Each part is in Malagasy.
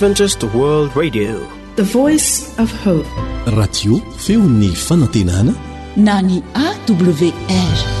Adventist World Radio, the voice of hope. Radio feon'ny fanantenana na ny AWR.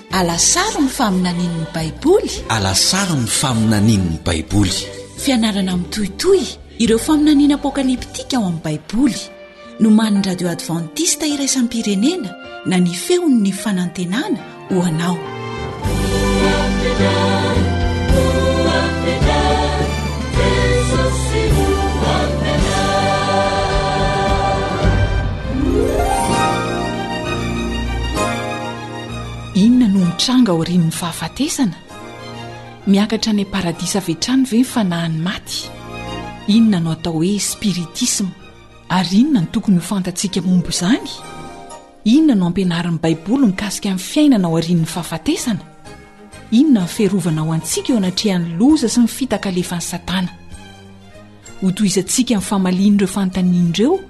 Alasaro ny faminanian'ny Baiboly. Alasaro ny faminanian'ny Baiboly. Fianarana mitohitohy ireo faminaniana apokaliptika ao amin'ny Baiboly. Nomanin'ny Radio Adventista iraisam-pirenena na ny feon'ny fanantenana ho anao. Inona no mitranga aorian'ny fahafatesana? Miakatra any am-paradisa avy hatrany ve ny fanahin'ny maty? Inona no atao hoe spiritisma, ary inona no tokony ho fantatsika momba izany? Inona no ampianarin'ny Baiboly mikasika ny fiainana aorian'ny fahafatesana? Inona no fiarovana ho antsika eo anatrehan'ny loza sy ny fitaka alefan'i Satana? Hotohizantsika ny famalian'ireo fanontaniana ireo.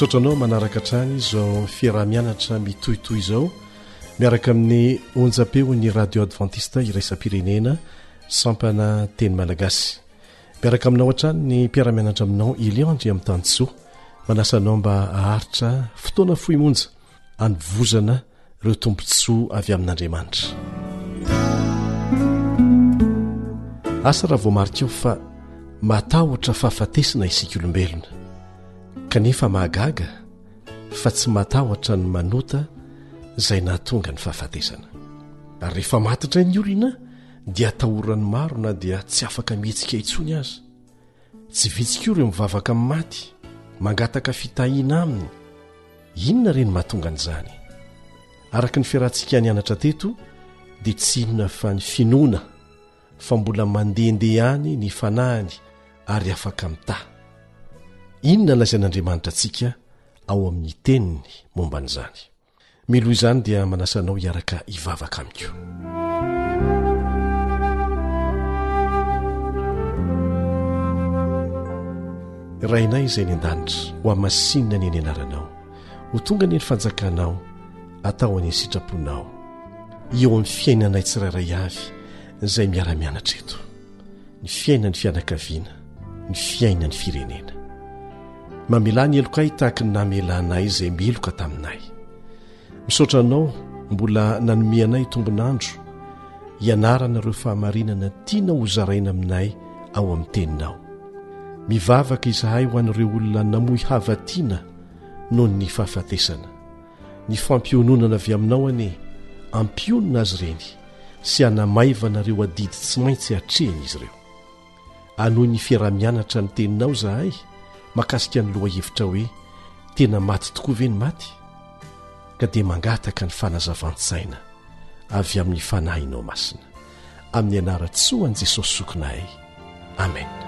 misaotra anao manaraka hatrany izao fiaraha-mianatra mitohitoy izao miaraka amin'ny onjapeo ny radio advantista iraisam-pirenena sampana teny malagasy miaraka aminao hatrany ny mpiara-mianatra aminao elion ndry amin'ny tanysoa manasanao mba aharitra fotoana foy monja anovozana ireo tombontsoa avy amin'Andriamanitra. Asa raha voamarikao fa matahotra fahafatesana isika olombelona, kanefa mahagaga fa tsy matahotra ny manota izay nahatonga ny fahafatesana. Ary rehefa maty indray ny olona dia atahoran'ny maro na dia tsy afaka mihetsika intsony aza. Tsy vitsy koa ireo mivavaka amin'ny maty, mangataka fitahiana aminy. Inona re ny mahatonga an'izany? Araka ny fiarahantsika nianatra teto dia tsy inona fa ny finoana fa mbola mandehandeha ihany ny fanahiny ary afaka mitaha. Inona lazain'Andriamanitra antsika ao amin'ny Teniny momba an'izany? Mialoha izany dia manasa anao hiaraka hivavaka amiko. Rainay izay ny an-danitra, ho hamasinina ny eny anaranao, ho tonga ny eny fanjakanao, atao any sitraponao, eo amin'ny fiainanay tsirairay avy izay miara-mianatra eto. ny fiainan'ny fianakaviana, ny fiainan'ny firenena. Mamelà ny helokay tahaka ny namelanay izay meloka taminay. Misaotra anao mbola nanome anay tombon'andro hianarana ireo fahamarinana tiana ho zaraina aminay ao amin'ny teninao. Mivavaka izahay ho an'ireo olona namoy hava tiana noho ny fahafatesana. Ny fampiononana avy aminao anie ampionona azy ireny sy anamaivana ireo adidy tsy maintsy atrehina izy ireo. Anohy ny fiaraha-mianatra ny teninao izahay makasika ny lohahevitrao hoe tena maty tokoa ve ny maty? ka dia mangataka ny fanazavan-tsaina avy amin'ny Fanahinao Masina. amin'ny anaran-tsoan'i Jesosy Zokinay. Amena.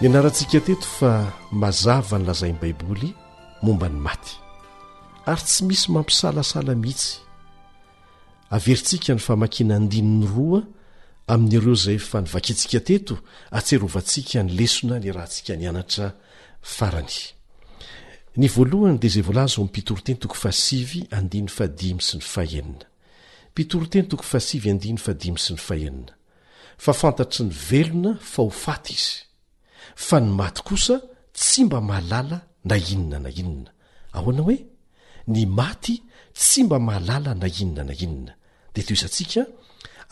Ny anarantsika teto fa mazava ny lazain'ny Baiboly momba ny maty ary tsy misy mampisalasala mihitsy. Averintsika ny famakiana andininy roa amin'ireo izay efa novakintsika teto, ahatserovantsika ny lesona niarahantsika nianatra farany. Ny voalohany dia izay voalaza ao amin'ny Mpitoriteny toko fahasivy andininy fahadimy sy ny fahenina. Mpitoriteny toko fahasivy andininy fahadimy sy ny fahenina. Fa fantatry ny velona fa ho faty izy. fa ny maty kosa tsy mba mahalala na inona na inona ahoana hoe ny maty tsy mba mahalala na inona na inona dia toy isantsika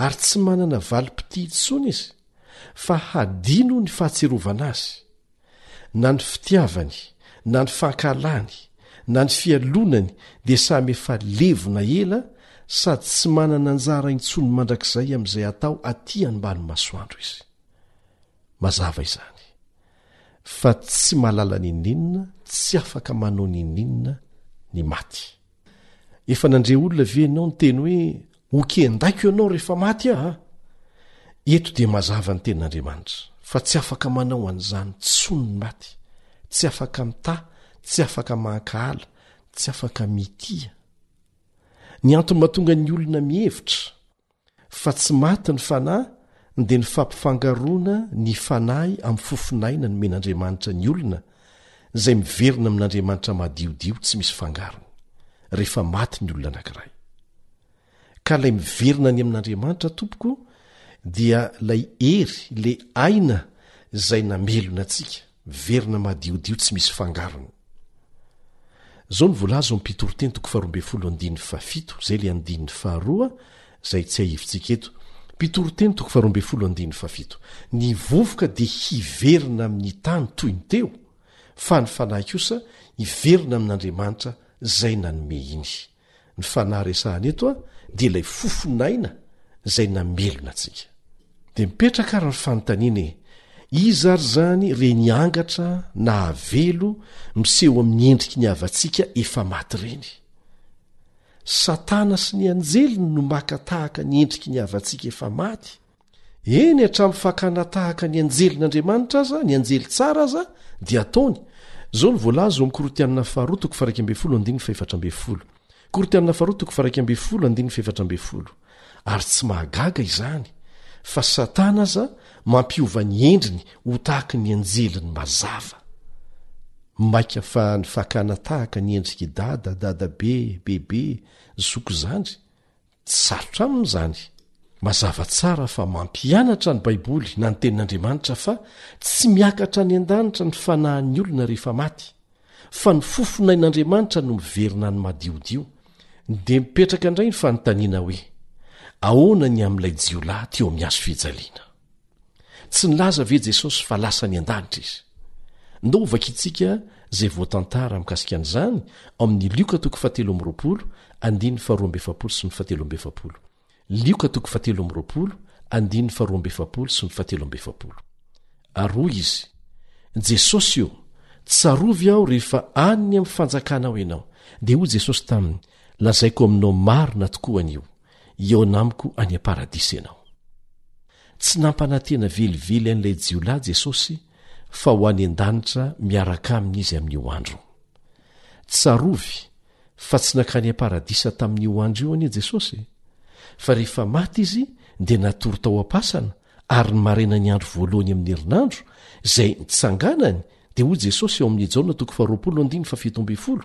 ary tsy manana valim-piti intsony izy fa hadino ny fahatsiarovana azy na ny fitiavany na ny fankahalany na ny fialonany dia samy efa levona ela sady tsy manana anjara intsony mandrakizay amin'izay atao aty anmbany masoandro izy mazava izany fa tsy malala ny ninona tsy afaka manao ny ninona ny maty efa nandre olona ve ianao ny teny hoe hoken-daiko ianao rehefa maty aha eto dia mazava ny tenin'andriamanitra fa tsy afaka manao an'izany tsony ny maty tsy afaka mita tsy afaka mankahala tsy afaka mitia ny antonmahatonga ny olona mihevitra Fa tsy maty ny fanahy, dia ny fampifangaroana ny fanahy amin'ny fofon'aina nomen'Andriamanitra ny olona, izay miverina amin'Andriamanitra madiodio tsy misy fangarony, rehefa maty ny olona anankiray. Ka ilay miverina any amin'Andriamanitra, tompoko, dia ilay hery, ilay aina izay namelona antsika. Miverina madiodio tsy misy fangarony. Zao no voalaza ao am pitoriteny toko faharoa ambin'ny folo andininy fahafito, izay ilay andininy faharoa izay tsiahivitsika eto. Mpitoriteny toko faharoa ambin'ny folo andininy fahafito, Ny vovoka dia hiverina amin' ny tany toy ny teo, fa ny fanahy kosa hiverina amin' Andriamanitra izay nanome iny. Ny fanahy resahana eto a dia ilay fofon'aina izay namelona antsika. Dia mipetraka ary ny fanontaniana e, iza ary izany re ny angatra nahavelo miseho amin'ny endriky ny havantsika efa maty ireny? Satana sy ny anjeliny no maka tahaka ny endriky ny havantsika efa maty. Eny, hatramin'ny fakana tahaka ny anjelin'Andriamanitra aza, ny anjely tsara aza, dia ataony. Izao no voalaza ao amin'ny Korintianina faharoa toko faharaika ambin'ny folo andininy fahefatra ambin'ny folo. Korintianina faharoa toko faharaika ambin'ny folo andininy fahefatra ambin'ny folo. Ary tsy mahagaga izany, fa Satana aza mampiova ny endriny ho tahaka ny anjeliny mazava. Maika fa ny fakana tahaka ny endrik'i dada, dadabe, bebe, zoky zandry, Tsy sarotra aminy izany. Mazava tsara fa mampianatra ny Baiboly na ny Tenin'Andriamanitra fa tsy miakatra any an-danitra ny fanahin'ny olona rehefa maty, fa ny fofonain'Andriamanitra no miverina any madiodio. Dia mipetraka indray ny fanontaniana hoe, Ahoana ny amin'ilay jiolahy teo amin'ny hazo fijaliana? Tsy nilaza ve Jesosy fa lasa nian-danitra izy? Ndao hovakintsika izay voatantara mikasika an'izany ao amin'ny Lioka toko fahatelo amby roapolo, andininy faharoa amby efapolo sy ny fahatelo amby efapolo. Lioka toko fahatelo amby roapolo, andininy faharoa amby efapolo sy ny fahatelo amby efapolo. Ary hoy izy, Jesosy ô, tsarovy aho rehefa any amin'ny fanjakanao ianao. Dia hoy Jesosy taminy, Lazaiko aminao marina tokoa anio, hihaona amiko any am-paradisa ianao tsy nampanantena velively an'ilay jiolahy jesosy fa ho any an-danitra miaraka aminy izy amin'io andro tsarovy fa tsy nankany am-paradisa tamin'io andro io anie jesosy fa rehefa maty izy dia natory tao am-pasana ary ny marena ny andro voalohany amin'ny herinandro izay nitsanganany dia hoy jesosy eo amin'ny jaona toko faharoapolo andiny fa fito ambin'ny folo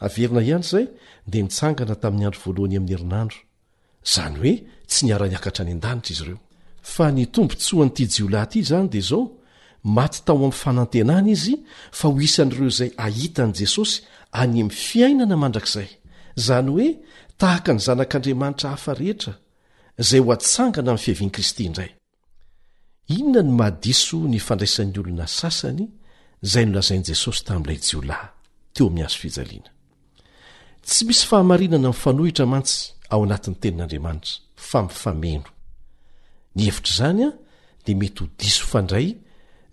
Averina ihany izay dia nitsangana tamin'ny andro voalohany amin'ny herinandro, izany hoe tsy niara-niakatra any an-danitra izy ireo. Fa ny tombontsoan'ity jiolahy ity izany dia izao, maty tao amin'ny fanantenana izy fa ho isan'ireo izay hahita an'i Jesosy any amin'ny fiainana mandrakizay, izany hoe tahaka ny zanak'Andriamanitra hafa rehetra, izay ho atsangana amin'ny fiavian'i Kristy indray. Inona no mahadiso ny fandraisan'ny olona sasany izay nolazain'i Jesosy tamin'ilay jiolahy teo amin'ny hazo fijaliana? Tsy misy fahamarinana mifanohitra mantsy ao anatin'ny tenin'Andriamanitra fa mifameno. Ny hevitr'izany dia mety ho diso fandray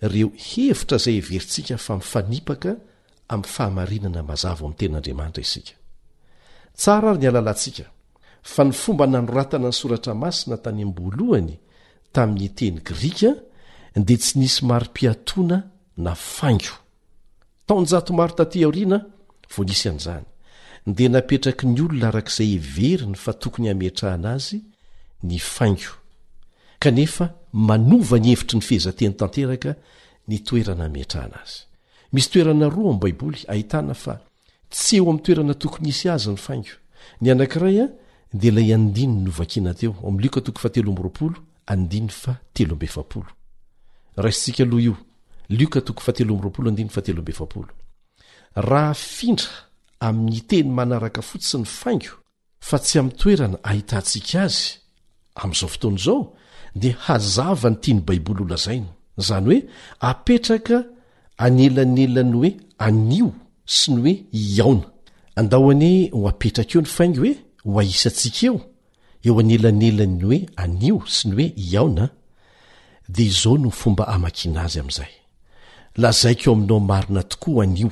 ireo hevitra izay heverintsika fa mifanipaka amin'ny fahamarinana mazava ao amin'ny Tenin'Andriamanitra isika. Tsara ary ny halalantsika fa ny fomba nanoratana ny Soratra Masina tany am-boalohany tamin'ny teny grika dia tsy nisy mari-piatoana na faingo. Taonjato maro tatỳ aoriana vao nisy an'izany, dia napetraky ny olona araka izay heveriny fa tokony hametrahana azy ny faingo, kanefa manova ny hevitry ny fehezanteny tanteraka ny toerana hametrahana azy. Misy toerana roa ao amin'ny Baiboly ahitana fa tsy eo amin'ny toerana tokony hisy azy ny faingo. Ny anankiray dia ilay andininy novakina teo, ao amin'ny Lioka toko fahatelo amby roapolo, andininy fahatelo amby efapolo. Raisintsika aloha io, Lioka toko fahatelo amby roapolo, andininy fahatelo amby efapolo. Raha afindra amin'ny teny manaraka fotsiny ny faingo, fa tsy amin'ny toerana ahitantsika azy amin'izao fotoana izao, dia hazava ny tian'ny Baiboly holazaina, izany hoe apetraka anelanelan'ny hoe anio sy ny hoe hihaona. Andao anie ho apetraka eo ny faingo hoe ho ahisantsika eo, eo anelanelan'ny hoe anio sy ny hoe hihaona, dia izao no fomba hamakiana azy amin'izay, Lazaiko aminao marina tokoa anio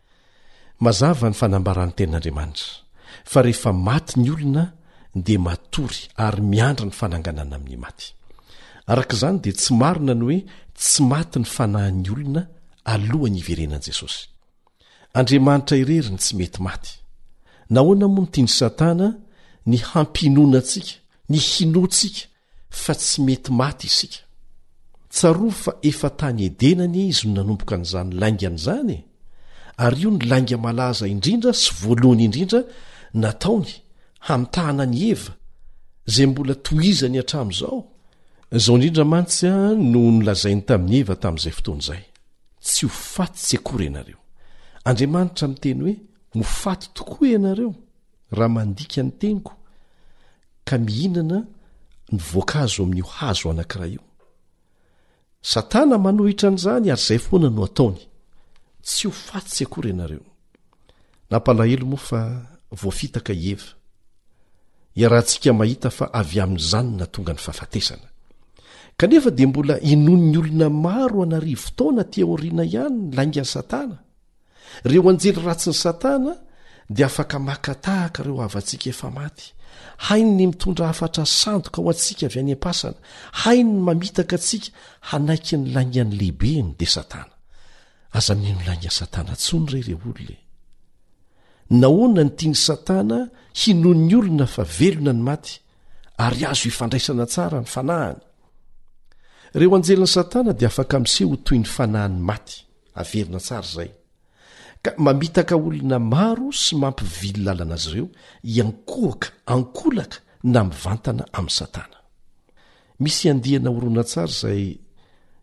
Mazava ny fanambaran'ny Tenin'Andriamanitra, fa rehefa maty ny olona, dia matory ary miandry ny fananganana amin'ny maty. Araka izany, dia tsy marina ny hoe tsy maty ny fanahin'ny olona alohan'ny hiverenan'i Jesosy. Andriamanitra irery no tsy mety maty. Nahoana moa no tian'i Satana ny hampinoana antsika, ny hinoantsika fa tsy mety maty isika. Tsarovy fa efa tany Edena anie izy no nanomboka an'izany laingany izany e! Ary io no lainga malaza indrindra sy voalohany indrindra nataony hamitahana an'i Eva, izay mbola tohizany hatramin'izao. Izao indrindra mantsy no nolazainy tamin'i Eva tamin'izay fotoana izay, Tsy ho faty tsy akory ianareo. Andriamanitra miteny hoe ho faty tokoa ianareo raha mandika ny teniko. ka mihinana ny voankazo amin'io hazo anankiray io satana manohitra an'izany ary izay foana no ataony tsy ho fatsy akory ianareo nampalahelo moa fa voafitaka i eva iarahantsika mahita fa avy amin'izany na tonga ny fahafatesana kanefa dia mbola inon'ny olona maro anarivo taona ty aoriana ihany ny laingan'ny satana Ireo anjely ratsin'i Satana dia afaka maka tahaka ireo havantsika efa maty. Hainy ny mitondra hafatra sandoka ho antsika avy any am-pasana. Hainy ny mamitaka antsika hanaiky ny laingany lehibe ny dia Satana. Aza mino lainga Satana intsony re ireo olona e! Nahoana no tian'i Satana hinoan'ny olona fa velona ny maty ary azo ifandraisana tsara ny fanahiny? Ireo anjelin'i Satana dia afaka miseho ho toy ny fanahin'ny maty. Averina tsara izay. Ka mamitaka olona maro sy mampivily lalana azy ireo hiankohoka ankolaka na mivantana amin'i Satana. Misy andiana horonantsary izay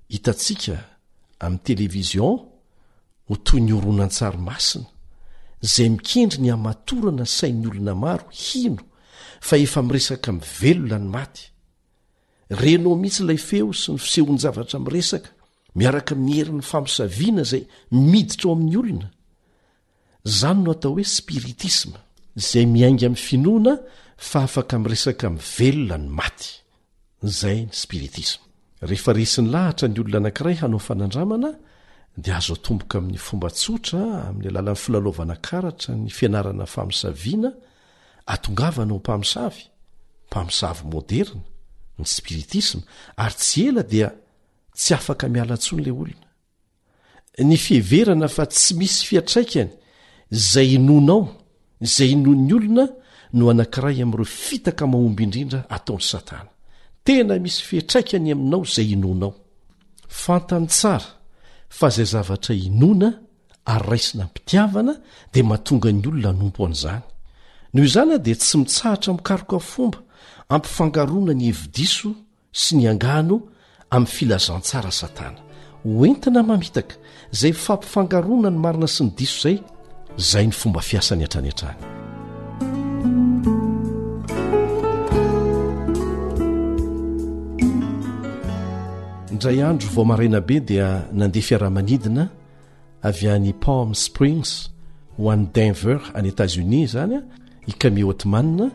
hitantsika amin'ny television ho toy ny horonantsary masina, izay mikendry ny hamatorana sain'ny olona maro hino fa efa miresaka mivelona ny maty, Renao mihitsy ilay feo sy ny fisehon-javatra miresaka miaraka amin'ny herin'ny famosaviana izay miditra ao amin'ny olona. Izany no atao hoe spiritisma. Izay miainga amin'ny finoana fa afaka miresaka amin'ny velona ny maty. Izay ny spiritisma. Rehefa resiny lahatra ny olona anankiray hanao fanandramana dia azo atomboka amin'ny fomba tsotra amin'ny alalan'ny filalaovana karatra ny fianarana famosaviana Atongavana ho mpamosavy, mpamosavy moderina, ny spiritisma, ary tsy ela dia tsy afaka miala intsony ilay olona. Ny fiheverana fa tsy misy fiatraikany izay inoanao, izay inoan'ny olona no anankiray amin'ireo fitaka mahomby indrindra ataon'i Satana. Tena misy fiatraikany aminao izay inoanao. Fantany tsara fa izay zavatra inoana ary raisina am-pitiavana dia mahatonga ny olona hanompo an'izany. Noho izany dia tsy mitsahatra mikaroka fomba hampifangaroana ny hevi-diso sy ny angano amin'ny filazantsara Satana. Hoentina mamitaka izay fampifangaroana ny marina sy ny diso izay, izay ny fomba fiasany hatrany hatrany. Indray andro vao maraina be dia nandeha fiaramanidina avy any Palm Springs ho any Denver any États-Unis izany i Kami Otman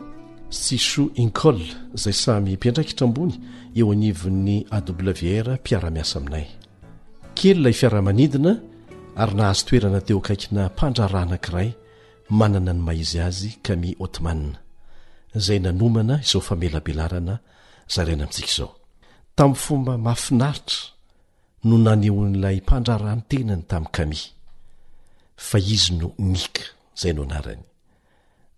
sy Shu Inkol izay samy mpiandraikitra ambony eo anivon'ny AWR mpiara-miasa aminay. Kely ilay fiaramanidina ary nahazo toerana teo akaikina mpandraharaha anankiray manana ny maha izy azy Kami Otman izay nanomana izao famelabelarana zaraina amintsika izao. Tamin'ny fomba mahafinaritra no nanehoan'ilay mpandraharaha ny tenany tamin'i Camille, fa izy no Nick, izay no anarany.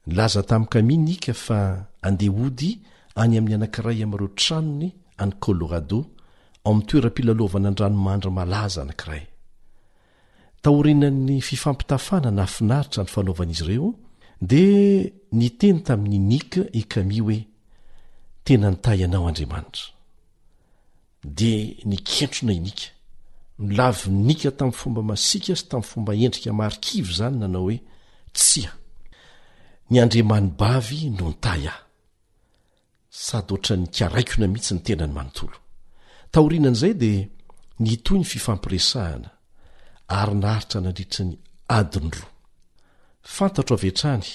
Nilaza tamin'i Camille Nick fa handeha hody any amin'ny anankiray amin'ireo tranony any Colorado, ao amin'ny toeram-pilalaovana an-dranomandry malaza anankiray. Taorian'ny fifampitafàna nahafinaritra nifanaovan'izy ireo, dia niteny tamin'i Nick i Camille hoe, Tena nitahy anao Andriamanitra. dia nikentrona inika. Nolavinika tamin'ny fomba masiaka sy tamin'ny fomba endrika marikivy izany nanao hoe, Tsia! Ny andriamanibavy no nitahy ahy. Sady hoatran'ny nikaraikona mihitsy ny tenany manontolo. Taorianan'izay dia nitohy ny fifampiresahana ary naharitra nandritra ny adiny roa. Fantatro avy hatrany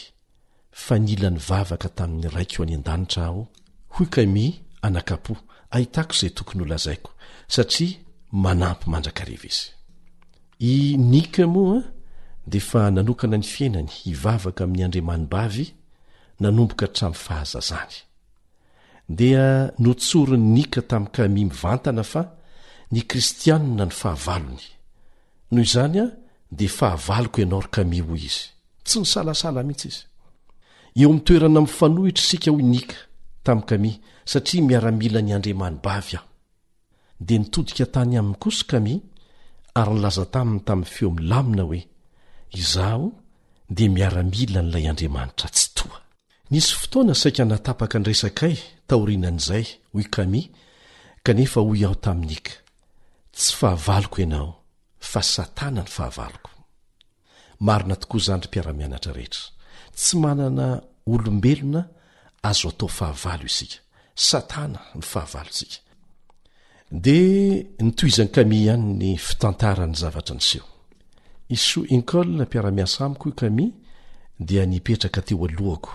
fa nila nivavaka tamin'ny Raiko any An-danitra aho, hoy Kami, anak'Apo, ahitako izay tokony holazaiko, satria manampy mandrakariva izy. I Nike moa dia efa nanokana ny fiainany hivavaka amin'ny andriamanibavy nanomboka hatramin'ny fahazazany. Dia notsorin'i Nike tamin'i Kami mivantana fa ny Kristianina no fahavalony. Noho izany, dia fahavaloko ianao ry Camille hoy izy. Tsy nisalasala mihitsy izy. Eo amin'ny toerana mifanohitra isika hoy Nick tamin'i Camille satria miaramilan'i Andriamani Bavy aho. Dia nitodika tany aminy kosa Camille ary nilaza taminy tamin'ny feo milamina hoe izaho dia miaramilan'ilay Andriamanitra Tsitoha. Nisy fotoana saika natapaka ny resakay taorianan'izay hoy Camille kanefa hoy aho tamin'i Nick. Tsy fahavaloko ianao fa satana ny fahavaloko. Marina tokoa izany ry mpiara-mianatra rehetra. Tsy manana olombelona azo atao fahavalo isika. Satana no fahavalontsika. Dia nitohizan'i Camille ihany ny fitantarany ny zavatra niseho. I Sue Hinkle, mpiara-miasa amiko, i Camille dia nipetraka teo alohako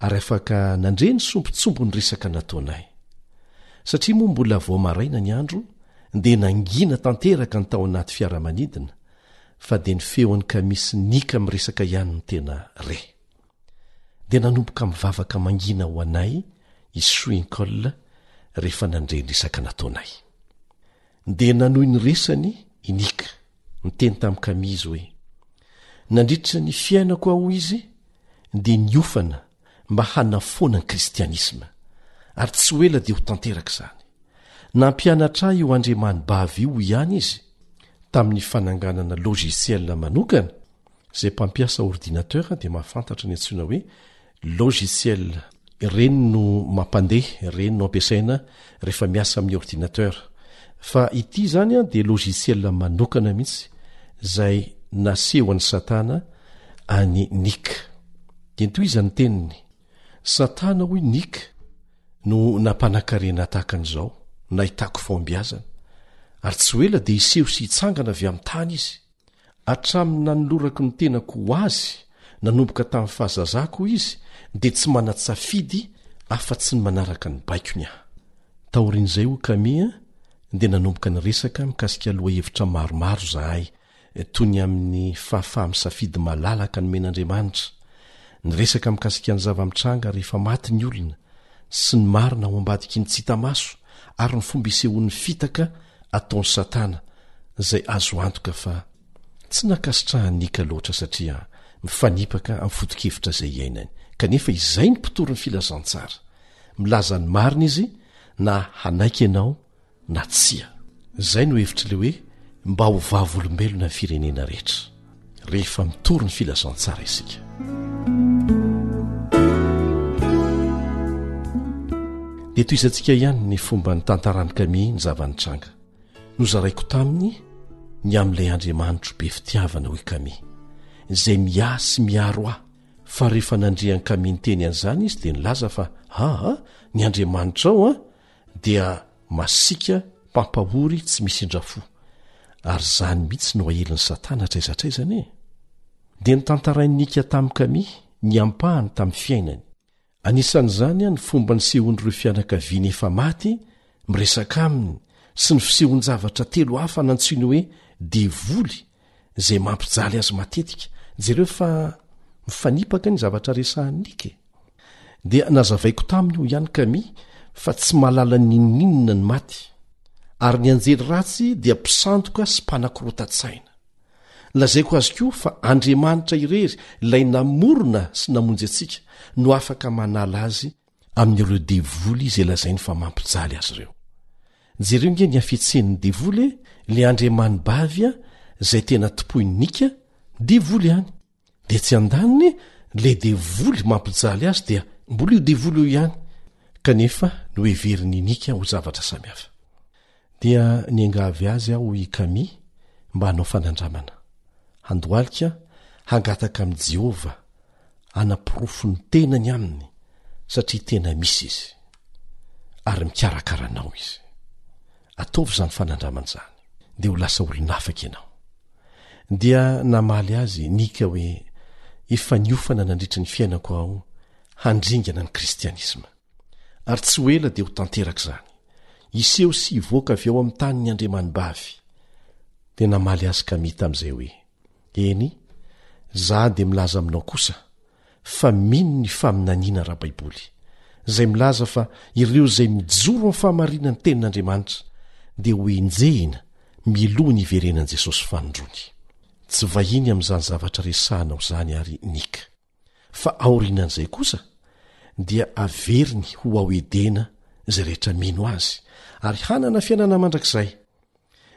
ary afaka nandre ny sombintsombin'ny resaka nataonay. Satria moa mbola vao maraina ny andro, dia nangina tanteraka ny tao anaty fiaramanidina, fa dia ny feon'i Kamisy Nika miresaka ihany no tena re. Dia nanomboka mivavaka mangina ho anay i Swinkle rehefa nandre ny resaka nataonay. Dia nanohy niresany i Nika. Niteny tamin'i Camille izy hoe, Nandritra ny fiainako aho, hoy izy, dia niofana mba hanafoana ny kristianisma, ary tsy ho ela dia ho tanteraka izany. Nampianatra ahy io andriamanibavy io ihany izy, tamin'ny fananganana logiciel manokana, izay mpampiasa ordinateur dia mahafantatra ny antsoina hoe Logiciel, ireny no mampandeha, ireny no ampiasaina rehefa miasa amin'ny ordinateur. Fa ity izany dia logiciel manokana mihitsy izay nasehon'i Satana an'i Nick. Dia nitohy iza ny teniny, Satana hoy Nick no nampanankarena tahaka an'izao, nahitako fahombiazana. Ary tsy ho ela dia hiseho sy hitsangana avy amin'ny tany izy. Hatramin'ny nanolorako ny tenako ho Azy nanomboka tamin'ny fahazazako hoy izy, dia tsy manan-tsafidy afa-tsy ny manaraka ny baikony aho. Taorian'izay hoy Kami an, dia nanomboka niresaka mikasika lohahevitra maromaro izahay, toy ny amin'ny fahafaha-misafidy malalaka nomen'Andriamanitra, niresaka mikasika ny zava-mitranga rehefa maty ny olona, sy ny marina ao ambadiky ny tsy hita maso, ary ny fomba isehoan'ny fitaka ataon'i Satana izay azo antoka fa tsy nankasitrahan'i Nika loatra satria mifanipaka amin'ny foto-kevitra izay iainany. Kanefa izay no mpitorin'ny filazantsara. Milaza ny marina izy na hanaiky ianao na tsia. Izay no hevitr'ilay hoe mba ho vavolombelona ny firenena rehetra. rehefa mitory ny filazantsara isika dia to izantsika ihany ny fomba ny tantarany kami ny zava-nitranga no zaraiko taminy ny amin'ilay andriamanitro be fitiavana hoy kami izay miah sy miaro ahy fa rehefa nandrian-kami ny teny an'izany izy dia nilaza fa aa ny andriamanitra ao a dia masiaka mpampahory tsy misy indrafo ary izany mihitsy no ahelin'i satana hatraiza hatraizana e dia ny tantarain'i nika tamin'i kami ny ampahany tamin'ny fiainany anisan'izany a ny fomba ny sehon'ireo fianakaviany efa maty miresaka aminy sy ny fisehoan-javatra telo hafa nantsoiny hoe devoly izay mampijaly azy matetika. Jereo fa mifanipaka ny zavatra resahan'i Nick e! Dia nazavaiko taminy hoy ihany Kami fa tsy mahalala n'inon'inona ny maty, ary ny anjely ratsy dia mpisandoka sy mpanakorotan-tsaina. Lazaiko azy koa fa Andriamanitra irery, ilay namorona sy namonjy antsika, no afaka manala azy amin'ireo devoly izay lazainy fa mampijaly azy ireo jereo nge ny afetsen'ny devoly e le andriamani bavy a zay tena tompoy nika devoly any dia tsy an-daniny le devoly mampijaly azy dia mbola io devoly eo ihany kanefa no heverin'ny nika ho zavatra samihafa Dia niangavy azy aho i Kami mba hanao fanandramana, handohalika hangataka amin'i Jehovah hanaporofo ny tenany aminy satria tena misy izy, ary mikarakara anao izy. Ataovy izany fanandramana izany, dia ho lasa olon'afaka ianao. Dia namaly azy i Nika hoe, Efa niofana nandritra ny fiainako aho handringana ny Kristianisma. Ary tsy ho ela dia ho tanteraka izany. Hiseho sy hivoaka avy ao amin'ny tany ny andriamanibavy. Dia namaly azy Kami tamin'izay hoe, Eny, za dia milaza aminao kosa fa mino ny faminaniana ara-baiboly, izay milaza fa ireo izay mijoro amin'ny fahamarinan' ny tenin'Andriamanitra dia ho enjehina miloha ny hiverenan'i Jesosy fanindroany. Tsy vahiny amin'izany zavatra resahanao izany ary Nick. fa aorianan'izay kosa dia averiny ho ao Edena izay rehetra mino Azy ary hanana fiainana mandrakizay.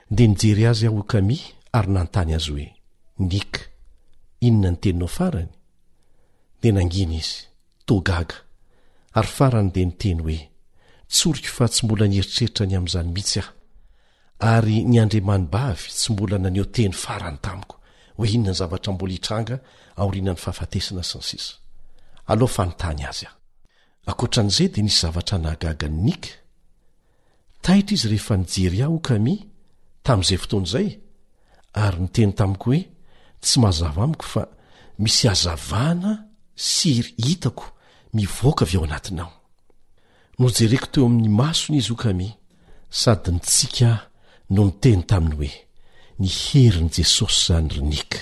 Dia nijery azy aho Okami ary nanontany azy hoe, Nick, inona ny teninao farany? Dia nangina izy, toa gaga, ary farany dia niteny hoe, Tsoriko fa tsy mbola nieritreritra ny amin'izany mihitsy aho. Ary ny andriamanibavy tsy mbola naneho teny farany tamiko hoe inona ny zavatra mbola hitranga aorianan'ny fahafatesana sy ny sisa Aleo fanontany azy aho. Ankoatra an'izay dia nisy zavatra nahagaga an'i Nick. Taitra izy rehefa nijery ahy, hoy Kami, tamin'izay fotoana izay, ary niteny tamiko hoe, Tsy mazava amiko fa misy hazavana sy hery hitako mivoaka avy ao anatinao. Nojereko teo amin'ny masony izy, o Kami, sady nitsiky aho no niteny taminy hoe, Ny herin'i Jesosy izany, ry Nick,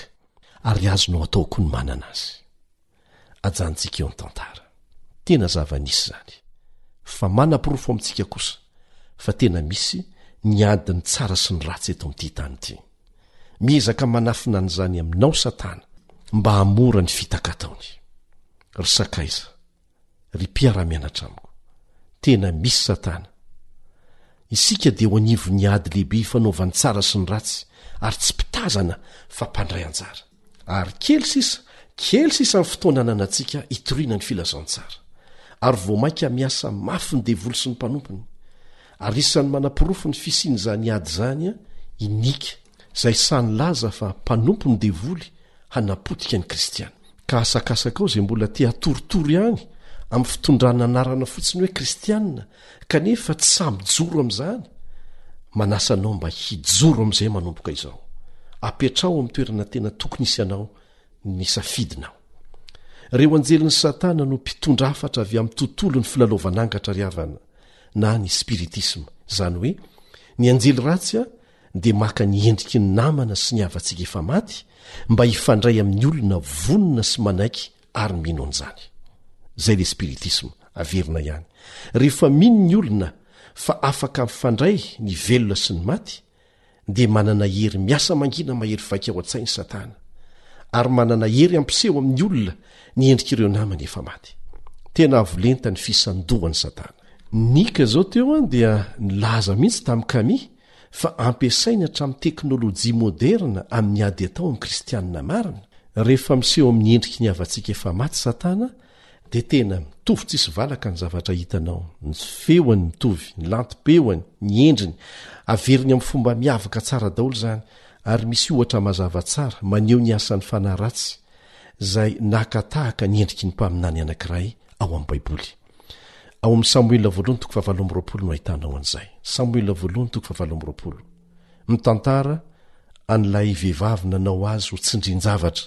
ary azonao atao koa ny manana azy. Ajanontsika eo ny tantara. Tena zava-nisy izany. Fa manaporofo amintsika kosa fa tena misy ny adin'ny tsara sy ny ratsy eto amin'ity tany ity. Miezaka manafina an'izany aminao Satana mba hamora ny fitaka ataony. Ry sakaiza, ry mpiara-mianatra amiko. Tena misy Satana. Isika dia eo anivon'ny ady lehibe ifanaovan'ny tsara sy ny ratsy, ary tsy mpitazana fa mpandray anjara. Ary kely sisa, kely sisa ny fotoana ananantsika hitoriana ny filazantsara. Ary vao mainka miasa mafy ny devoly sy ny mpanompony. Ary isan'ny manaporofo ny fisian'izany ady izany i Nika, izay sahy nilaza fa mpanompon'ny devoly hanapotika ny Kristiana. Ka asakasakao izay mbola te hatoritory ihany amin'ny fitondrana anarana fotsiny hoe Kristiana kanefa tsy sahy mijoro amin'izany, manasa anao mba hijoro amin'izay manomboka izao. Apetraho amin'ny toerana tena tokony hisy anao ny nisafidinao. Ireo anjelin'i Satana no mpitondra hafatra avy amin'ny tontolon'ny filalaovan'angatra ry havana. na ny spiritisma, izany hoe ny anjely ratsy a dia maka ny endriky ny namana sy ny havantsika efa maty mba hifandray amin'ny olona vonona sy manaiky ary mino an'izany zay ilay spiritisma averina ihany rehefa mino ny olona fa afaka mifandray ny velona sy ny maty dia manana hery miasa mangina mahery vaika ao an-tsain'i Satana, ary manana hery hampiseho amin'ny olona ny endrik'ireo namany efa maty. Tena avo lenta ny fisandohan'i Satana. Nick izao teo dia nilaza mihitsy tamin'i Kami fa ampiasainy hatramin'ny teknolojia moderina amin'ny ady atao amin'ny Kristianina marina, rehefa miseho amin'ny endriky ny havantsika efa maty Satana Dia tena mitovy tsisy valaka ny zavatra hitanao, ny feony mitovy, ny lantom-peony, ny endriny, averiny amin'ny fomba miavaka tsara daholo izany ary misy ohatra mazava tsara maneho ny asan'ny fanahy ratsy izay naka tahaka ny endriky ny mpaminany anankiray ao amin'ny Baiboly. Ao amin'ny Samoela voalohany toko fahavalo amby roapolo no ahitanao an'izay. Samoela voalohany toko fahavalo amby roapolo. Mitantara an'ilay vehivavy nanao azy ho tsindrin-javatra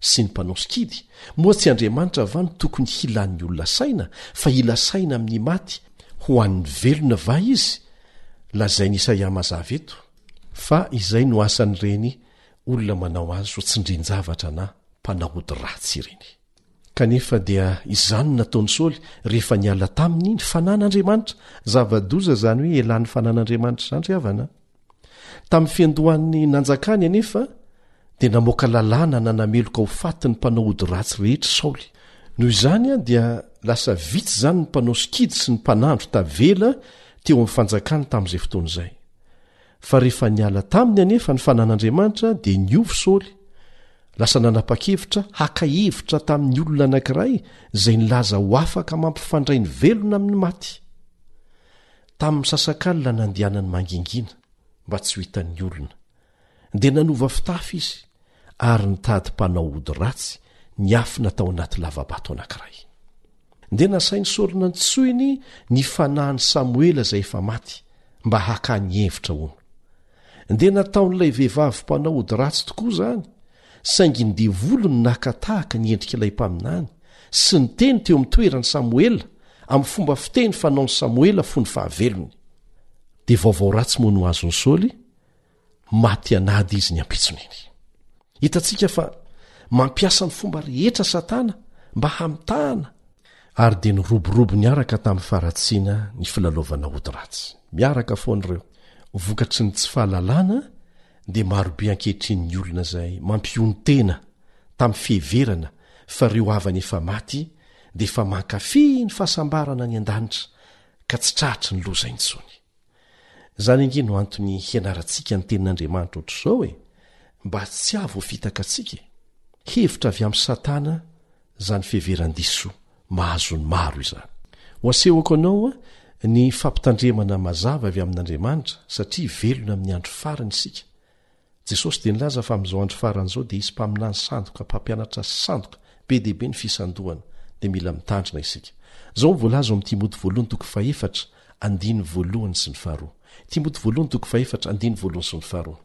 sy ny mpanao sikidy, moa tsy Andriamanitra va no tokony hilan'ny olona saina, fa hila saina amin'ny maty ho an'ny velona va izy? Lazain'i Isaia mazava eto, fa izay no asan'ireny olona manao azy ho tsindrin-javatra na mpanao ody ratsy ireny. Kanefa dia izany no nataon'i Saoly rehefa niala taminy ny fanan'Andriamanitra, zava-doza izany hoe elan'ny fanan'Andriamanitra izany ry havana a! Tamin'ny fiandohan'ny nanjakany anefa, dia namoaka lalàna nanameloka ho faty ny mpanao ody ratsy rehetra i Saoly. Noho izany, dia lasa vitsy izany ny mpanao sikidy sy ny mpanandro tavela teo amin'ny fanjakany tamin'izay fotoana izay. Fa rehefa niala taminy anefa ny fanan'Andriamanitra, dia niova i Saoly. Lasa nanapa-kevitra haka hevitra tamin'ny olona anankiray izay nilaza ho afaka mampifandray ny velona amin'ny maty. Tamin'ny misasakalina nandehanany mangingina mba tsy ho hitan'ny olona, dia nanova fitafy izy ary nitady mpanao ody ratsy niafina tao anaty lava-bato anankiray. Dia nasain'i Saoly nantsoiny ny fanahin'i Samoela izay efa maty, mba haka ny hevitra, hono. Dia nataon'ilay vehivavy mpanao ody ratsy tokoa izany, Saingy ny devoly no naka tahaka ny endrik'ilay mpaminany sy niteny teo amin'ny toeran'i Samoela amin'ny fomba fiteny fanaon'i Samoela fony fahavelony. Dia vaovao ratsy moa no azon'i Saoly, maty an'ady izy ny ampitsony iny. Hitantsika fa mampiasa ny fomba rehetra Satana mba hamitahana, ary dia niroborobo niaraka tamin'ny faharatsiana ny filalaovana ody ratsy miaraka foana ireo vokatry ny tsy fahalalana dia marobe ankehitriny ny olona izay mampionon-tena tamin'ny fiheverana fa ireo havany efa maty dia efa mankafy ny fahasambarana any an-danitra ka tsy trahatry ny loza intsony. Izany ange no antony hianarantsika ny Tenin'Andriamanitra ohatr'izao e, mba tsy hahavoafitaka antsika e! Hevitra avy amin'i Satana izany fiheveran-diso mahazo ny maro izany. Ho asehoko anao ny fampitandremana mazava avy amin'Andriamanitra, satria velona amin'ny andro farany isika. Jesosy dia nilaza fa amin'izao andro farany izao dia hisy mpaminany sandoka, mpampianatra sandoka, be dia be ny fisandohana, dia mila mitandrina isika. Izao no voalaza ao amin'ny Timoty voalohany toko fahefatra, andininy voalohany sy ny faharoa.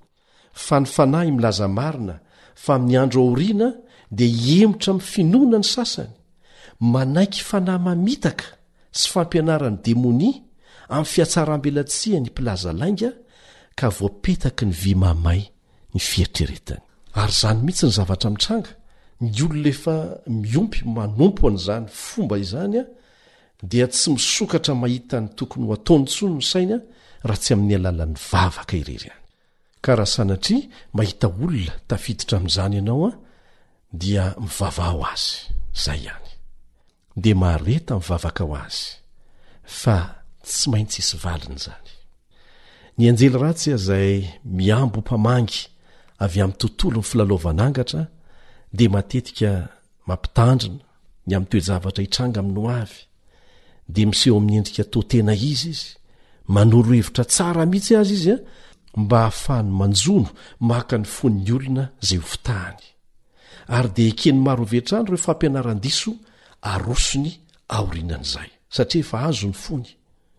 fa ny fanahy milaza marina fa amin'ny andro aoriana dia hihemotra amin'ny finoana ny sasany manaiky fanahy mamitaka sy fampianaran'ny demonia amin'ny fihatsaram-belatsiha ny mpilaza lainga ka voapetaky ny vy mamay ny fieritreretany ary izany mihitsy ny zavatra mitranga ny olona efa miompy manompo an'izany fomba izany a dia tsy misokatra mahita ny tokony ho ataony intsony ny sainy raha tsy amin'ny alalan'ny vavaka irery ihany ka raha sanatria mahita olona tafiditra amin'izany ianao a dia mivavaha ho azy izay ihany dia mahareta mivavaka ho azy fa tsy maintsy isy valiny izany ny anjely ratsy azay miambo mpamangy avy amin'ny tontolo ny filalaovanangatra dia matetika mampitandrina Ny amin'ny toe-javatra hitranga amin'ny ho avy, dia miseho amin'ny endrika toa tena izy izy, manoro hevitra tsara mihitsy aza izy a, mba hahafahany manjono maka ny fon'ny olona izay ho fitahany. Ary dia eken'ny maro avy hatrany ireo fampianaran-diso arosony aorianan'izay. Satria efa azo ny fony,